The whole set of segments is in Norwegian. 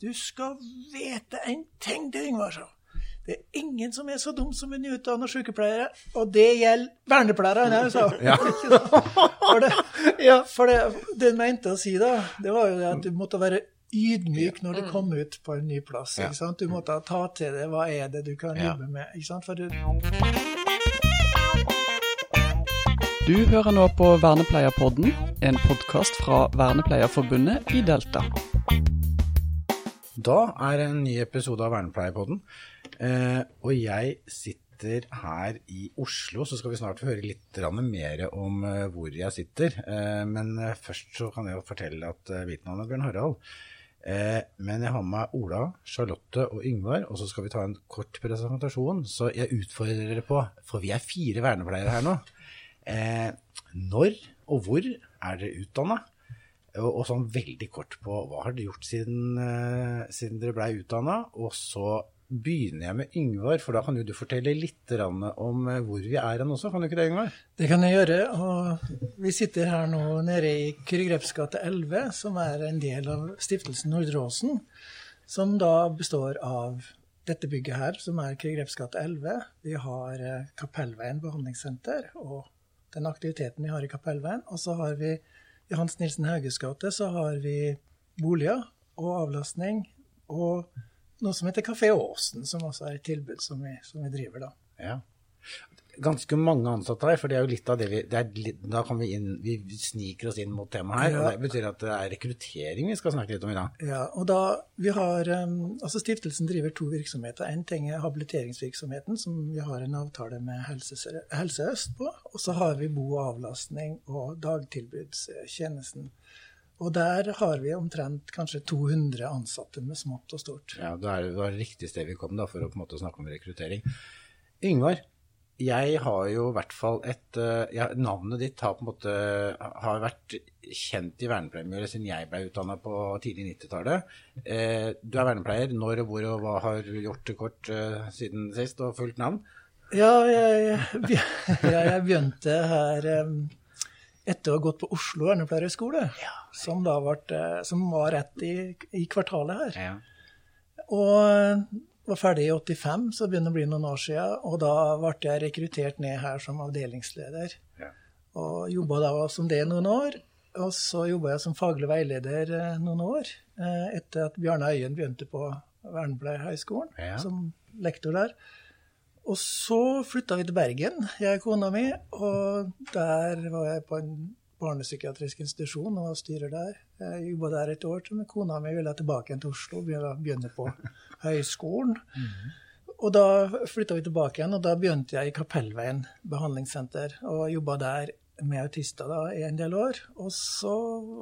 Du skal vite en ting, det, Yngvar, sa Det er ingen som er så dum som en utdannet sykepleiere, og det gjelder vernepleiere, sa Ja. For, det, ja, for det, det hun mente å si, da, det var jo det at du måtte være ydmyk når du kom ut på en ny plass. Ja. ikke sant? Du måtte ta til deg hva er det du kan Ja. jobbe med. ikke sant? For du, Du hører nå på Vernepleierpodden, en podkast fra Vernepleierforbundet i Delta. Da er det en ny episode av Vernepleierpodden. Eh, og jeg sitter her i Oslo, så skal vi snart få høre litt mer om eh, hvor jeg sitter. Eh, men først så kan jeg fortelle at mitt navn er Bjørn Harald. Men jeg har med meg Ola, Charlotte og Yngvar, og så skal vi ta en kort presentasjon. Så jeg utfordrer dere på, for vi er fire vernepleiere her nå. Når og hvor er dere utdanna? Og, sånn veldig kort på hva har dere gjort siden, uh, siden dere blei utdanna? Og så begynner jeg med Yngvar, for da kan jo du fortelle litt om eh, hvor vi er hen også. Kan du ikke det, Yngvar? Det kan jeg gjøre. og Vi sitter her nå nede i Kyrre gate 11, som er en del av stiftelsen Nordre Åsen. Som da består av dette bygget her, som er Kyrre gate 11. Vi har eh, Kapellveien behandlingssenter og den aktiviteten vi har i Kapellveien. Og så har vi i Hans Nilsen Hauges gate så har vi boliger og avlastning. Og noe som heter Kafé Åsen, som også er et tilbud som vi, som vi driver, da. Ja. Ganske mange ansatte her, for det er jo litt av det vi det litt, Da kan vi inn Vi sniker oss inn mot temaet her. Ja. og Det betyr at det er rekruttering vi skal snakke litt om i dag. Ja, og da vi har, um, altså Stiftelsen driver to virksomheter. En ting er habiliteringsvirksomheten, som vi har en avtale med Helse, Helse Øst på. Og så har vi bo- og avlastning og dagtilbudstjenesten. Og der har vi omtrent kanskje 200 ansatte med smått og stort. Ja, Det var riktig sted vi kom da, for å på en måte snakke om rekruttering. Yngvar, jeg har jo i hvert fall et eh, ja, Navnet ditt har på en måte har vært kjent i vernepleiermiljøet siden jeg ble utdanna på tidlig 90-tallet. Eh, du er vernepleier. Når, hvor og hva har du gjort kort eh, siden sist, og fullt navn? Ja, jeg, jeg, jeg begynte her eh, etter å ha gått på Oslo vernepleierhøgskole, som, da eh, som var rett i, i kvartalet her. Ja. Og var ferdig i 85, så begynner det å bli noen år siden. Og da ble jeg rekruttert ned her som avdelingsleder. Ja. Og jobba da som det noen år. Og så jobba jeg som faglig veileder eh, noen år, eh, etter at Bjarne Øyen begynte på Vernepleierhøgskolen Ja. som lektor der. Og så flytta vi til Bergen, jeg og kona mi. Og der var jeg på en barnepsykiatrisk institusjon og var styrer der. Jeg jobba der et år, så med kona mi ville tilbake igjen til Oslo og begynne på høyskolen. Og da flytta vi tilbake igjen, og da begynte jeg i Kapellveien behandlingssenter og jobba der med autister da, i en del år. Og så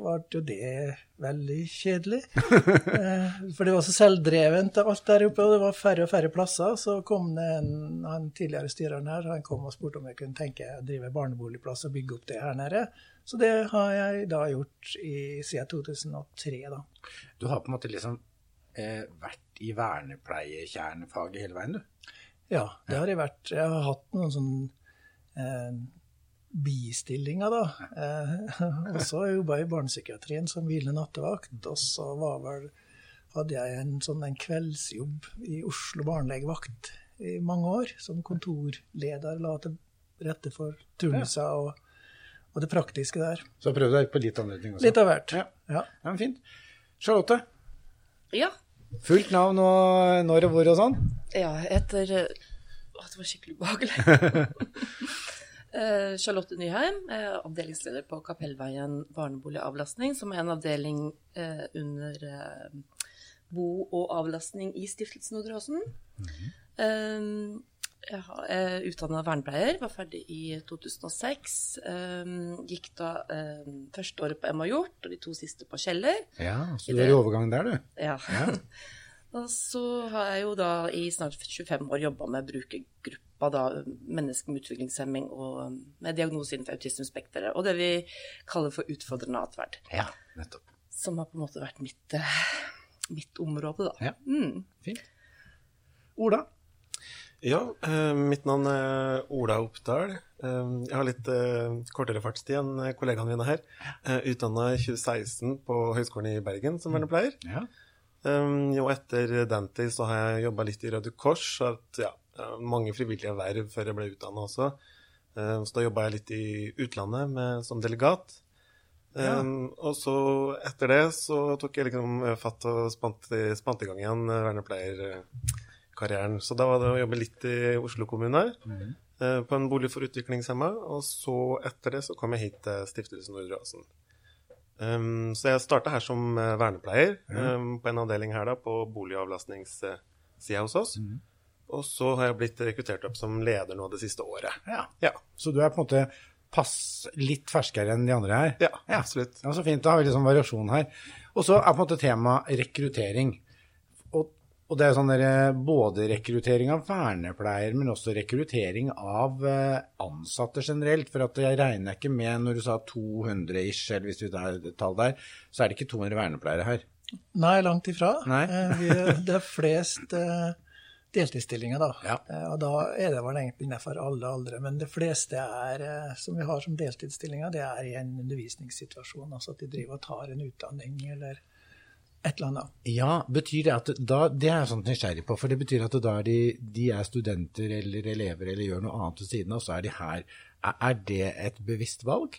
ble jo det veldig kjedelig. Eh, For det var så selvdrevent alt der oppe, og det var færre og færre plasser. Så kom det en han tidligere styreren her, han kom og spurte om jeg kunne tenke å drive barneboligplass og bygge opp det her nede. Så det har jeg da gjort i, siden 2003, da. Du har på en måte liksom eh, vært i vernepleiekjernefaget hele veien, du? Ja, det har jeg vært. Jeg har hatt noen sånne eh, bistillinger, da. Eh, og så jobba jeg i barnepsykiatrien som hvilende nattevakt. Og så var vel, hadde jeg en sånn en kveldsjobb i Oslo barnelegevakt i mange år. Som kontorleder la til rette for turnuser og, og det praktiske der. Så prøv deg på litt anledning også. Litt av hvert. Ja. Ja. Ja, men fint. Charlotte, Ja. fullt navn og når og hvor og sånn? ja etter eh, Å, det var skikkelig ubehagelig. Eh, Charlotte Nyheim, er avdelingsleder på Kapellveien barneboligavlastning, som er en avdeling eh, under eh, bo- og avlastning i Stiftelsen Nordre Åsen. Eh, jeg er utdanna vernepleier, var ferdig i 2006. eh, gikk da eh, første året på Emma Hjort og de to siste på Kjeller. Ja, så du er i overgangen der, du. Ja. Ja. og så har jeg jo da i snart 25 år jobba med brukergruppa, da, mennesker med utviklingshemming og med diagnose innenfor autismespekteret, og det vi kaller for utfordrende atferd. Ja, nettopp. Som har på en måte vært mitt, eh, mitt område, da. Ja. Mm. Fint. Ola? Ja, eh, mitt navn er Ola Oppdal. Eh, jeg har litt kortere fartstid enn kollegaene mine her. Eh, Utdanna i 2016 på Høgskolen i Bergen som vernepleier. Ja. Um, jo, etter den tid så har jeg jobba litt i Røde Kors. så At, ja, mange frivillige verv før jeg ble utdanna også. Um, så da jobba jeg litt i utlandet med, som delegat. Ja. Um, og så etter det så tok jeg liksom fatt og spant, spant i gang igjen vernepleierkarrieren. Så da var det å jobbe litt i Oslo kommune. eh, På en bolig for utviklingshemma. Og så etter det så kom jeg hit til Stiftelsen Nordre Åsen. Um, så jeg starta her som uh, vernepleier um, på en avdeling her da, på boligavlastningssida hos oss. Og så har jeg blitt rekruttert opp som leder nå det siste året. Ja. Ja, Så du er på en måte pass litt ferskere enn de andre her? ja, absolutt. Ja, Så fint. Da har vi sånn variasjon her. Og så er på en måte tema rekruttering. Og, det er sånn der, både rekruttering av vernepleier, men også rekruttering av eh, ansatte generelt. For at jeg regner ikke med, når du sa 200 ish, eller hvis du tar et tall der, så er det ikke 200 vernepleiere her. Nei, langt ifra. Nei. Eh, vi, det er flest eh, deltidsstillinger, da. Ja. Eh, og da er det vel egentlig innenfor alle aldre. Men det fleste er, eh, som vi har som deltidsstillinger, det er i en undervisningssituasjon. Altså at de driver og tar en utdanning eller et eller annet. Ja, betyr det at da, Det er jeg sånn nysgjerrig på, for det betyr at da er de, de er studenter eller elever eller gjør noe annet ved siden av, så er de her. Er, det et bevisst valg?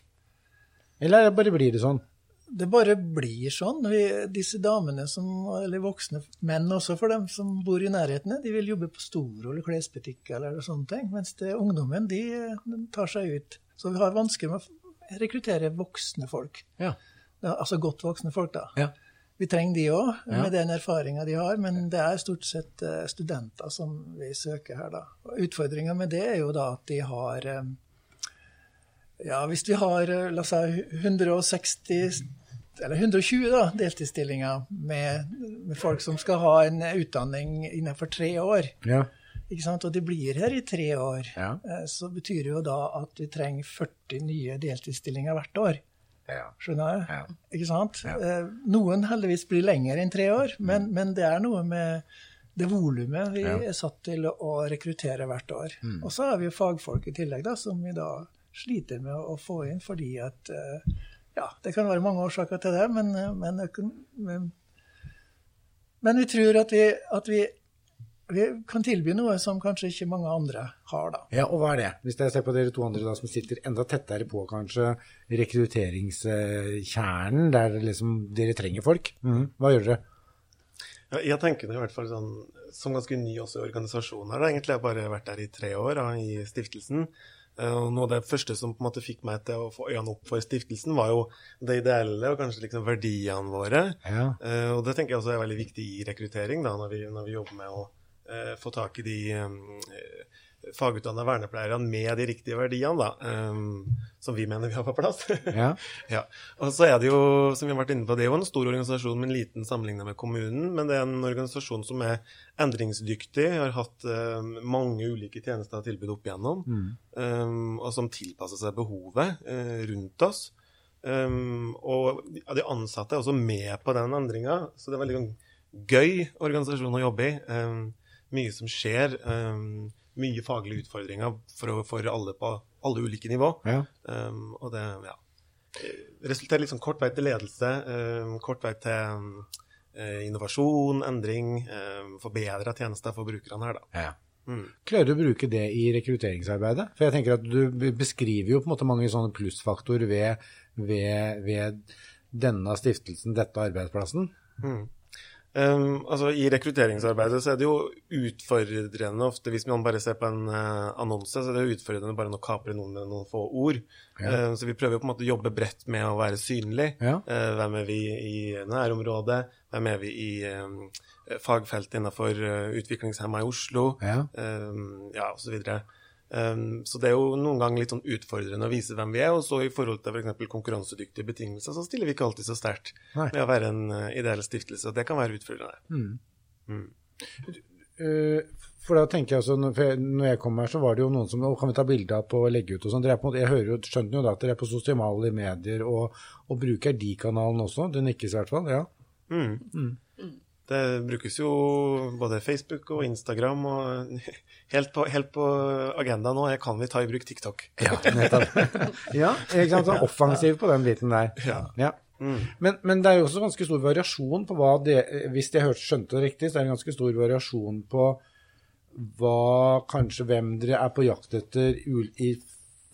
Eller bare blir det sånn? Det bare blir sånn. Vi, disse damene, som, eller voksne menn også for dem som bor i nærheten, de vil jobbe på Storo eller klesbutikk eller sånne ting. Mens det, ungdommen, de, de tar seg ut. Så vi har vansker med å rekruttere voksne folk. Ja. Ja, altså godt voksne folk, da. Ja. Vi trenger de òg, Ja. med den erfaringa de har, men det er stort sett eh, studenter som vi søker her, da. Utfordringa med det er jo da at de har eh, Ja, hvis vi har eh, la oss si 160 eller 120 da, deltidsstillinger med, med folk som skal ha en utdanning innenfor tre år, Ja. ikke sant? og de blir her i tre år, Ja. så betyr det jo da at vi trenger 40 nye deltidsstillinger hvert år. Skjønner? Ja. Ikke sant? Eh, Noen heldigvis blir lenger enn tre år, men, men det er noe med det volumet vi er satt til å rekruttere hvert år. Og så har vi jo fagfolk i tillegg, da, som vi da sliter med å få inn fordi at eh, Ja, det kan være mange årsaker til det, men, eh, men, men, men vi tror at vi, at vi vi kan tilby noe som kanskje ikke mange andre har, da. Ja, og hva er det? Hvis jeg ser på dere to andre da, som sitter enda tettere på kanskje rekrutteringskjernen, der liksom dere trenger folk, Mhm. hva gjør dere? Ja, jeg tenker det i hvert fall sånn, som ganske ny også i organisasjonen her. da. Egentlig har jeg bare vært der i tre år da, i stiftelsen. Eh, Og noe av det første som på en måte fikk meg til å få øynene opp for stiftelsen, var jo det ideelle og kanskje liksom verdiene våre. Ja. Eh, og det tenker jeg også er veldig viktig i rekruttering, da, når vi, når vi jobber med å få tak i de eh, fagutdanna vernepleierne med de riktige verdiene, da, eh, som vi mener vi har på plass. Ja. Ja, og så er det jo, som vi har vært inne på, det er jo en stor organisasjon, men liten sammenligna med kommunen. Men det er en organisasjon som er endringsdyktig, har hatt eh, mange ulike tjenester og tilbud opp igjennom, eh, og som tilpasser seg behovet eh, rundt oss. Um, og de ansatte er også med på den endringa, så det er en veldig gøy organisasjon å jobbe i. Um, mye som skjer. Um, mye faglige utfordringer for, for alle på alle ulike nivå. Ja. Um, og det ja, resulterer liksom kort vei til ledelse, um, kort vei til um, eh, innovasjon, endring, um, forbedra tjenester for brukerne her, da. ja. Mm. Klarer du å bruke det i rekrutteringsarbeidet? For jeg tenker at du beskriver jo på en måte mange sånne plussfaktorer ved, ved, ved denne stiftelsen, dette arbeidsplassen. Mm. Um, altså I rekrutteringsarbeidet så er det jo utfordrende ofte, hvis man bare ser på en uh, annonse, så er det jo utfordrende bare å kapre noen med noen få ord. Ja. Um, så vi prøver jo på en måte å jobbe bredt med å være synlig. Ja. Uh, hvem er vi i nærområdet? Hvem er vi i um, fagfeltet innenfor uh, utviklingshemma i Oslo? Ja. Um, ja, videre. Um, så det er jo noen ganger litt sånn utfordrende å vise hvem vi er, og så i forhold til f.eks. konkurransedyktige betingelser, så stiller vi ikke alltid så sterkt med å være en uh, ideell stiftelse. og Det kan være utfordrende. Eh, for da tenker jeg altså, når for jeg- kom her, så var det jo noen som «Å, Kan vi ta bilde av på og legge ut og sånn? Jeg hører jo, skjønner jo da at dere er på sosiale medier og, og bruker de kanalen også. Det nikkes i hvert fall. Ja. Mm. Det brukes jo både Facebook og Instagram, og helt på, helt på agendaen nå er kan vi ta i bruk TikTok. Ja, nettopp. ja, ikke sant. Sånn offensiv på den biten der. Ja. Ja. Men, men det er jo også ganske stor variasjon på hva det Hvis jeg hørte, skjønte det riktig, så er det ganske stor variasjon på hva kanskje hvem dere er på jakt etter i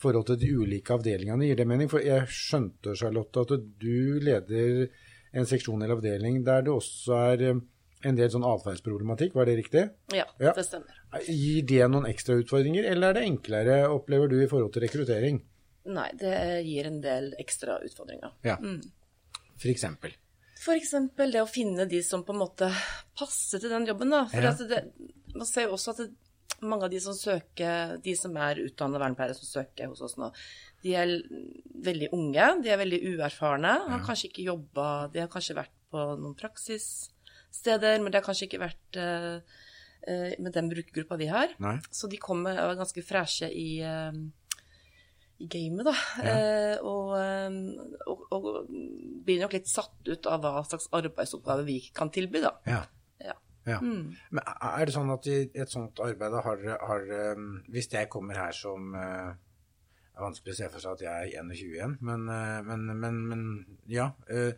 forhold til de ulike avdelingene. Gir det mening? For jeg skjønte, Charlotte, at du leder en seksjon eller avdeling der det også er eh, en del sånn atferdsproblematikk, var det riktig? Ja, Ja. det stemmer. Gir det noen ekstra utfordringer, eller er det enklere, opplever du, i forhold til rekruttering? Nei, det gir en del ekstra utfordringer. Ja. For eksempel. For eksempel det å finne de som på en måte passer til den jobben, da. For Ja. det, man ser jo også at det, mange av de som søker, de som er utdannede vernepleiere som søker hos oss nå, de er veldig unge, de er veldig uerfarne, har kanskje ikke jobba De har kanskje vært på noen praksissteder, men de har kanskje ikke vært uh, med den brukergruppa vi har. Nei? Så de kommer og er ganske freshe i, uh, i gamet, da. Eh, og, og, og blir nok litt satt ut av hva slags arbeidsoppgave vi kan tilby, da. Ja. Ja. Ja. Men er det sånn at i et sånt arbeid har dere um, Hvis jeg kommer her som uh, Det er vanskelig å se for seg at jeg er 21 igjen, men, uh, men, men, men ja. Er-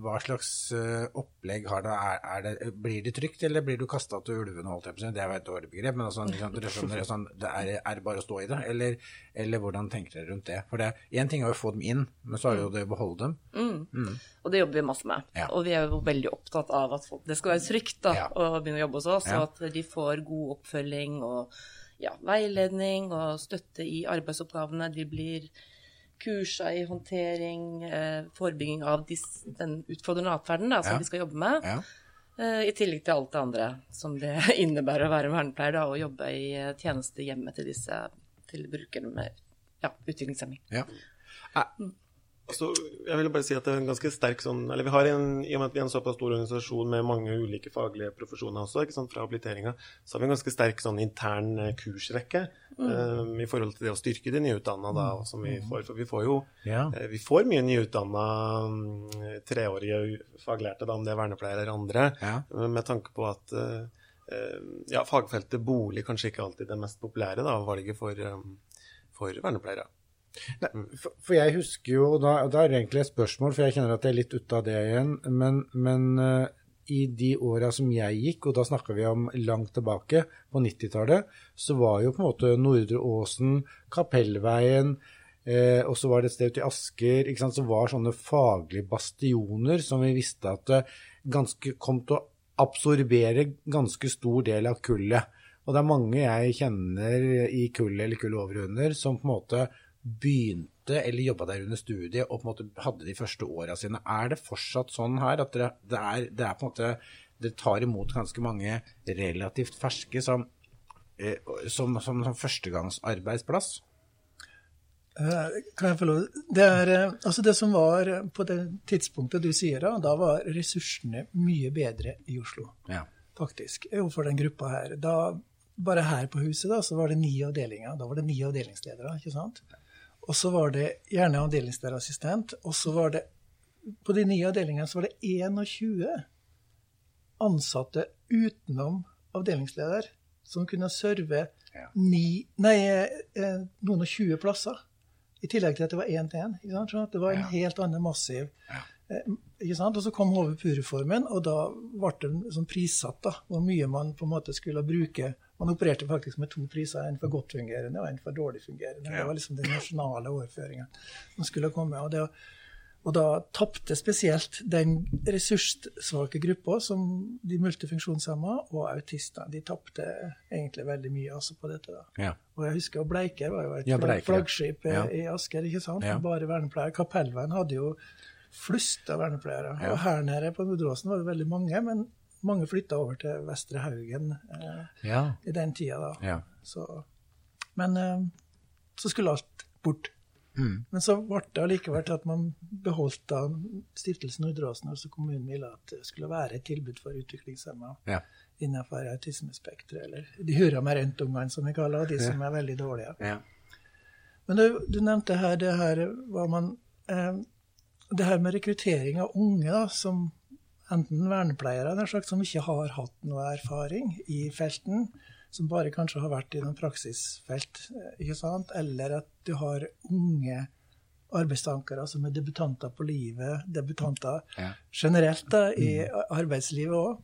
hva slags uh, opplegg har det? Er, er det? Blir det trygt, eller blir du kasta til ulvene? holdt jeg på? Det er et dårlig begrep, men altså, liksom, sånn, det er, er det bare å stå i det? Eller, eller hvordan tenker dere rundt det? For én ting er å få dem inn, men så er det jo det å beholde dem. Og det jobber vi masse med. Ja. Og vi er jo veldig opptatt av at folk, det skal være trygt da, Ja. å begynne å jobbe hos oss, Ja. og at de får god oppfølging og ja, veiledning og støtte i arbeidsoppgavene. De blir kursa i håndtering, eh, forebygging av dis, den utfordrende atferden som Ja. de skal jobbe med. Ja. Eh, I tillegg til alt det andre som det innebærer å være vernepleier da, og jobbe i tjeneste hjemme til disse til brukerne med ja, utviklingshemming. Ja. Altså, jeg vil bare si at det er en ganske sterk sånn Eller vi har en, i og med at vi er en såpass stor organisasjon med mange ulike faglige profesjoner også, ikke sant, fra habiliteringa, så har vi en ganske sterk sånn intern kursrekke kursrekke um, i forhold til det å styrke de nyutdanna da, som vi får. For vi får jo Ja. eh, vi får mye nyutdanna um, treårige faglærte, da, om det er vernepleiere eller andre, Ja. eh, med tanke på at uh, eh, ja, fagfeltet bolig kanskje ikke alltid det mest populære da, valget for, um, for vernepleiere. Nei, for, for jeg husker jo, da, da er det egentlig et spørsmål, for jeg kjenner at jeg er litt ute av det igjen, men, men uh, i de åra som jeg gikk, og da snakker vi om langt tilbake, på 90-tallet, så var jo på en måte Nordre Åsen, Kapellveien, eh, og så var det et sted ute i Asker, ikke sant, som var sånne faglige bastioner som vi visste at det ganske kom til å absorbere ganske stor del av kullet. Og det er mange jeg kjenner i kullet eller kullet over og under som på en måte begynte eller jobba der under studiet og på en måte hadde de første åra sine. Er det fortsatt sånn her at det, det, er, det er på en måte Det tar imot ganske mange relativt ferske som, eh, som, som, som førstegangsarbeidsplass? Eh, Kan jeg få lov? Det, er, eh, altså det som var på det tidspunktet du sier da, da var ressursene mye bedre i Oslo, Ja. faktisk, overfor den gruppa her. Da, bare her på huset da, så var det ni avdelinger. Da var det ni avdelingsledere, ikke sant? Og så var det gjerne avdelingsleder-assistent, og så var det På de nye avdelingene så var det 21 ansatte utenom avdelingsleder som kunne serve Ja. ni, nei, eh, noen og tjue plasser. I tillegg til at det var én til én. Sånn det var en Ja. helt annen massiv Ja. eh, ikke sant? Og så kom HVPU-reformen, og da ble det sånn prissatt da, hvor mye man på en måte skulle bruke. Man opererte faktisk med to priser, en for godt fungerende og en for dårlig fungerende. Det var liksom den nasjonale overføringen som skulle komme. Og, det, og da tapte spesielt den ressurssvake gruppa, som de multifunksjonshemma og autister. De tapte egentlig veldig mye altså på dette. da. Ja. Og jeg husker Bleiker var jo et Ja, Bleiker, flaggskip eh, Ja. i Asker, ikke sant? Bare vernepleier. Kapellveien hadde jo flust av vernepleiere. Og her nede på Nordåsen var det veldig mange, men mange flytta over til Vestre Haugen eh, Ja. i den tida da. ja. Så, men eh, så skulle alt bort. Mm. Men så ble det allikevel til at man beholdt da Stiftelsen Nordåsen, altså kommunen ville at det skulle være et tilbud for utviklingshemma Ja. innenfor autismespekteret, eller de hurra med røntungene, som vi kaller det, de som er veldig dårlige. ja. Men du, du nevnte her det her hva man eh, Det her med rekruttering av unge, da, som enten vernepleiere sagt, som ikke har hatt noe erfaring i felten, som bare kanskje har vært i noen praksisfelt, eh, eller at du har unge arbeidstankere som er debutanter på livet, debutanter Ja. generelt da, i arbeidslivet òg.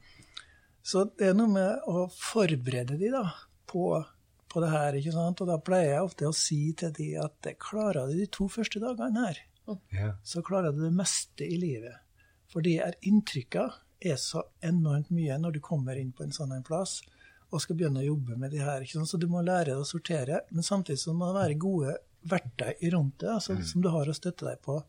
Så det er noe med å forberede de da, på, på det her. ikke sant? Og da pleier jeg ofte å si til de at det klarer du de to første dagene her, Ja. så klarer du det meste i livet. For de er inntrykka er så enormt mye når du kommer inn på en sånn en plass og skal begynne å jobbe med de her. Så du må lære deg å sortere, men samtidig så må det være gode verktøy rundt det, altså, som du har å støtte deg på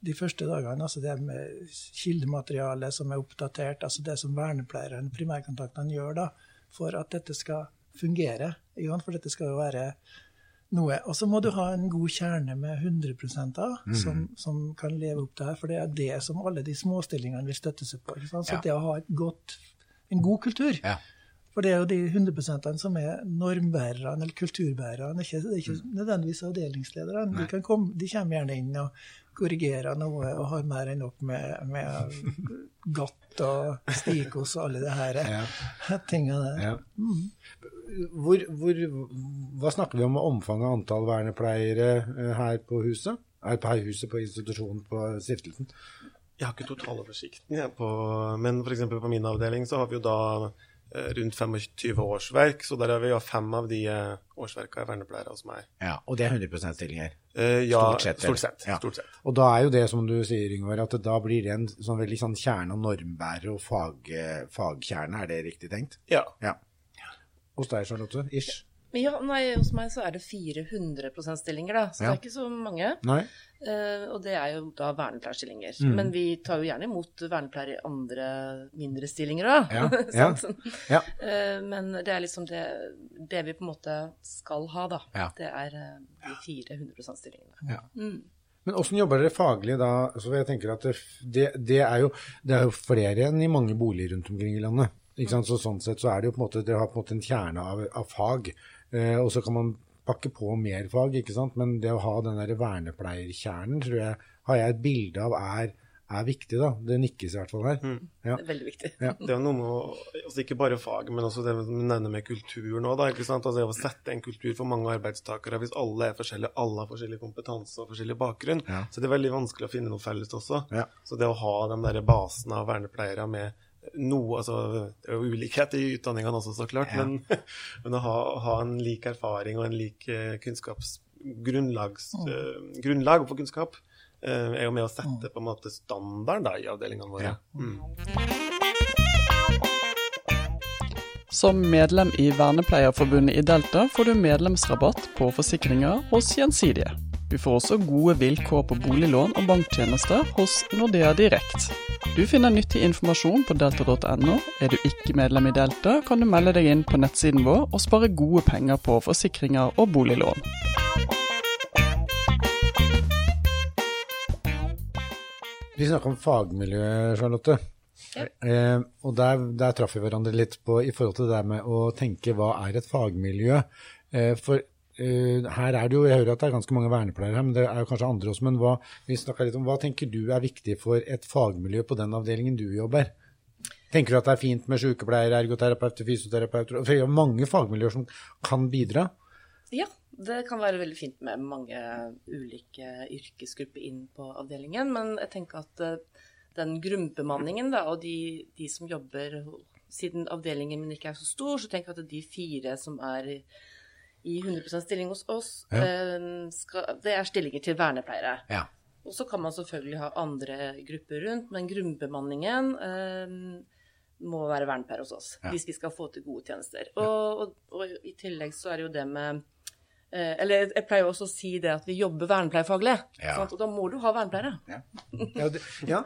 de første dagene. altså Det med kildemateriale som er oppdatert, altså det som vernepleierne, primærkontaktene, gjør da, for at dette skal fungere. For dette skal jo være noe. Og så må du ha en god kjerne med 100 av, som, som kan leve opp til her. For det er det som alle de småstillingene vil støtte seg på. ikke sant? Så Ja. det å ha et godt, en god kultur Ja. For det er jo de 100 som er normbærerne eller kulturbærerne. Det er ikke, det er ikke nødvendigvis avdelingslederne. De, kan komme, de kommer gjerne inn og korrigerer noe og har mer enn nok med, med gatt og stikos og alle de her Ja. tingene der. Ja. Hvor, hvor, hva snakker vi om med omfanget av antall vernepleiere eh, her på huset? Her huset, på institusjonen, på stiftelsen? Jeg har ikke totaloversikten, jeg, på, men f.eks. på min avdeling så har vi jo da rundt 25 årsverk, så der har vi fem av de eh, årsverka er vernepleiere hos meg. Ja, Og det er 100 stillinger? Eh, ja, Stort sett. Stort sett. Ja. Stort sett. Og da er jo det som du sier, Yngvar, at da blir det en sånn veldig sånn kjerne- og normbærer og fag, eh, fagkjerne. Er det riktig tenkt? Ja. Ja. Hos deg, Charlotte? Ish? Ja, nei, hos meg så er det 400 %-stillinger, da. Så Ja. det er ikke så mange. Nei? Uh, og det er jo da vernepleierstillinger. Mm. Men vi tar jo gjerne imot vernepleiere i andre mindre stillinger òg. Ja, ja. Ja. uh, men det er liksom det, det vi på en måte skal ha, da. Det er uh, de 400 %-stillingene. Ja. Mm. Men åssen jobber dere faglig da? Så jeg tenker at det, det, er jo, det er jo flere enn i mange boliger rundt omkring i landet. Ikke sant? Så sånn sett så er det jo på en måte, dere har på en måte en kjerne av, av fag, og så kan man pakke på mer fag, ikke sant. Men det å ha den der vernepleierkjernen, tror jeg, har jeg et bilde av er, er viktig, da. Det nikkes i hvert fall her. Ja. Det er veldig viktig. Ja. Det er noe med å, altså ikke bare fag, men også det du nevner med kultur nå. da, ikke sant? Altså det Å sette en kultur for mange arbeidstakere hvis alle er forskjellige, alle har forskjellig kompetanse og forskjellig bakgrunn. Ja. Så det er veldig vanskelig å finne noe felles også. Ja. Så det å ha den der basen av vernepleiere med noe altså Det er jo ulikhet i utdanningene også, så klart, Ja. men, men å ha, ha en lik erfaring og en lik kunnskapsgrunnlag mm. eh, for kunnskap eh, er jo med å sette på en måte standarden da, i avdelingene våre. Mm. Som medlem i Vernepleierforbundet i Delta får du medlemsrabatt på forsikringer hos Gjensidige. Du får også gode vilkår på boliglån og banktjenester hos Nordea Direkt. Du finner nyttig informasjon på delta.no. Er du ikke medlem i Delta, kan du melde deg inn på nettsiden vår og spare gode penger på forsikringer og boliglån. Vi snakker om fagmiljø, Charlotte. Eh, og der, der traff vi hverandre litt på i forhold til det der med å tenke hva er et fagmiljø. Eh, for her er det jo, jeg hører at det er ganske mange vernepleiere her, men det er jo kanskje andre også. Men hva, vi litt om, hva tenker du er viktig for et fagmiljø på den avdelingen du jobber? Tenker du at det er fint med sykepleiere, ergoterapeuter, fysioterapeuter? For det er mange fagmiljøer som kan bidra. Ja, det kan være veldig fint med mange ulike yrkesgrupper inn på avdelingen. Men jeg tenker at eh, den grunnbemanningen da, og de, de som jobber Siden avdelingen min ikke er så stor, så tenker jeg at de fire som er i, i 100 stilling hos oss, Ja. eh, skal, det er stillinger til vernepleiere. Ja. Og så kan man selvfølgelig ha andre grupper rundt, men grunnbemanningen eh, må være vernepleiere hos oss Ja. hvis vi skal få til gode tjenester. Og, og, og i tillegg så er det jo det med eh, Eller jeg pleier også å si det at vi jobber vernepleierfaglig. Ja. Og da må du ha vernepleiere. Ja, det, ja.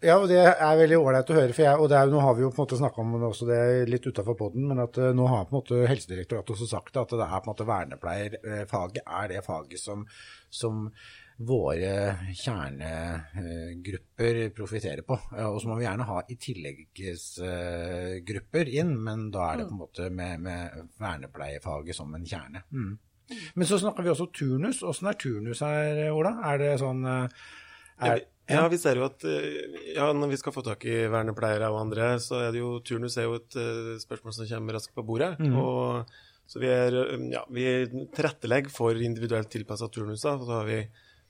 Ja, og det er veldig ålreit å høre. For jeg, og det er, nå har vi jo på en måte snakka om også, det litt utafor poden, men at eh, nå har på en måte Helsedirektoratet også sagt at det er på en måte vernepleierfaget er det faget som, som våre kjernegrupper profitterer på. Og så må vi gjerne ha i tilleggsgrupper inn, men da er det på en måte med, med vernepleierfaget som en kjerne. Mm. Men så snakker vi også turnus. Åssen er turnus her, Ola? Er det sånn eh, er, Ja, vi ser jo at eh, ja, når vi skal få tak i vernepleiere og andre, så er det jo turnus er jo et eh, spørsmål som kommer raskt på bordet. Og så vi, er, eh, ja, vi tilrettelegger for individuelt tilpassa turnuser. Så har vi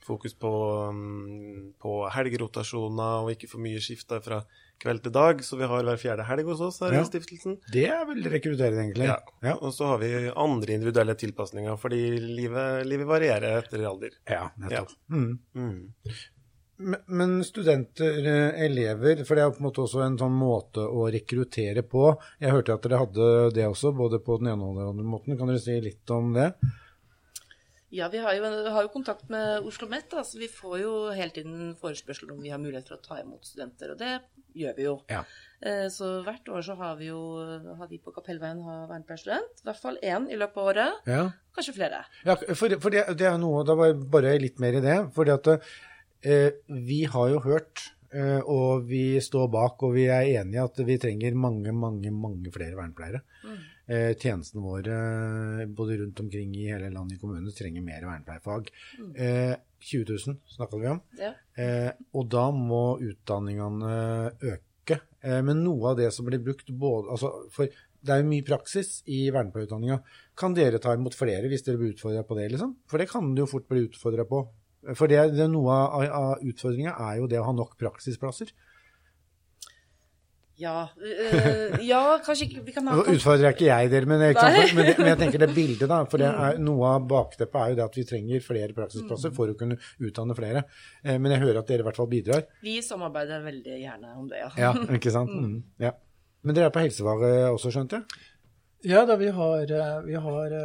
fokus på, um, på helgerotasjoner og ikke for mye skifter fra kveld til dag. Så vi har hver fjerde helg hos oss her Ja. i stiftelsen. Det er veldig rekrutterende, egentlig. Ja. Ja. Og så har vi andre individuelle tilpasninger, fordi livet, livet varierer etter alder. Ja, nettopp. Mm. Mm. Men- studenter, eh, elever, for det er på en måte også en sånn måte å rekruttere på. Jeg hørte at dere hadde det også, både på den ene og den andre måten. Kan dere si litt om det? Ja, vi har jo, har jo kontakt med Oslo OsloMet, så vi får jo hele tiden forespørsler om vi har mulighet for å ta imot studenter, og det gjør vi jo. Ja. Eh, Så hvert år så har vi jo har vi på Kapellveien har vernepleierstudent. I hvert fall én i løpet av året. Ja, Kanskje flere. ja for, for det, det er noe, da var jeg bare litt mer i det. fordi at vi har jo hørt, eh, og vi står bak, og vi er enige at vi trenger mange, mange, mange flere vernepleiere. Eh, tjenestene våre, både rundt omkring i hele landet i kommunene, trenger mer vernepleierfag. Eh, 20 000 snakka vi om. Ja. Eh, og da må utdanningene øke. Eh, men noe av det som blir brukt både altså, For det er jo mye praksis i vernepleierutdanninga. Kan dere ta imot flere hvis dere blir utfordra på det, liksom? For det kan du jo fort bli utfordra på. For det, det er noe av, av utfordringa er jo det å ha nok praksisplasser. Ja, øh, ja kanskje ikke Vi kan ha Nå utfordrer ikke jeg dere, men men, men jeg tenker det bildet, da. For det er, noe av bakteppet er jo det at vi trenger flere praksisplasser for å kunne utdanne flere. Eh, men jeg hører at dere i hvert fall bidrar. Vi samarbeider veldig gjerne om det, ja. Ja, ikke sant? Mm. Ja. Men dere er på helsefaget også, skjønte jeg? Ja da, vi har, eh, vi har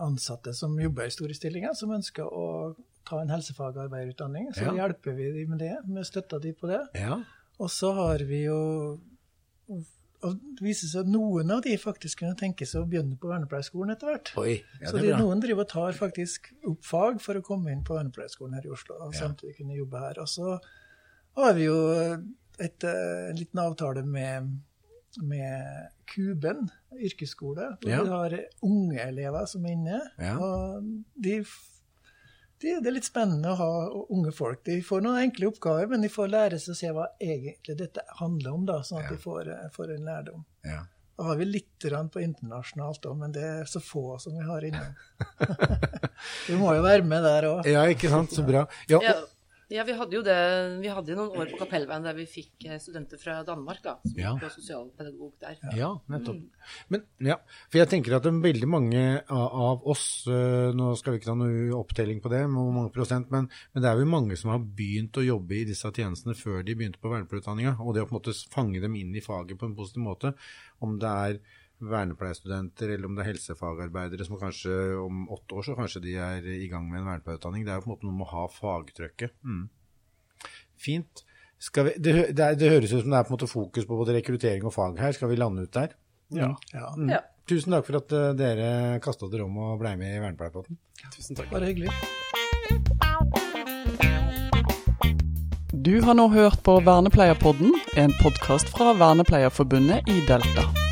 ansatte som jobber i store stillinger, som ønsker å ta en helsefagarbeiderutdanning. Så Ja. hjelper vi dem med det. med støtta dem på det. Ja. Og så har vi jo og Det viser seg at noen av de faktisk kunne tenke seg å begynne på vernepleierskolen etter hvert. Oi. Ja, så de, noen driver og tar faktisk opp fag for å komme inn på vernepleierskolen her i Oslo. og Ja. samtidig kunne jobbe her. Og så har vi jo et, eh, en liten avtale med, med Kuben yrkesskole. hvor Ja. Vi har unge elever som er inne. Ja. og de, de, Det er litt spennende å ha unge folk. De får noen enkle oppgaver, men de får lære seg å se hva egentlig dette handler om, da, sånn at Ja. de får, får en lærdom. Ja. Da har vi litt på internasjonalt òg, men det er så få som vi har innom. vi må jo være med der òg. ja, ikke sant. Så bra. Ja, Ja, ja, vi hadde jo det Vi hadde jo noen år på Kapellveien der vi fikk eh, studenter fra Danmark, da. Som Ja. gikk på sosialpedagog der. Ja, nettopp. Men, ja, for jeg tenker at veldig mange av, oss øh, Nå skal vi ikke ta noe opptelling på det, hvor mange prosent, men, men det er jo mange som har begynt å jobbe i disse tjenestene før de begynte på vernepleierutdanninga. Og det å på en måte fange dem inn i faget på en positiv måte, om det er vernepleierstudenter eller om det er helsefagarbeidere som kanskje om åtte år så kanskje de er i gang med en vernepleierutdanning. Det er jo på en måte noe med å ha fagtrykket. Mm. Fint. Skal vi, det, det, det høres ut som det er på en måte fokus på både rekruttering og fag her. Skal vi lande ut der? Ja. ja. Mm. Ja. Tusen takk for at eh, dere kasta dere om og ble med i Vernepleierpotten. Tusen takk. Bare hyggelig. Du har nå hørt på Vernepleierpodden, en podkast fra Vernepleierforbundet i Delta.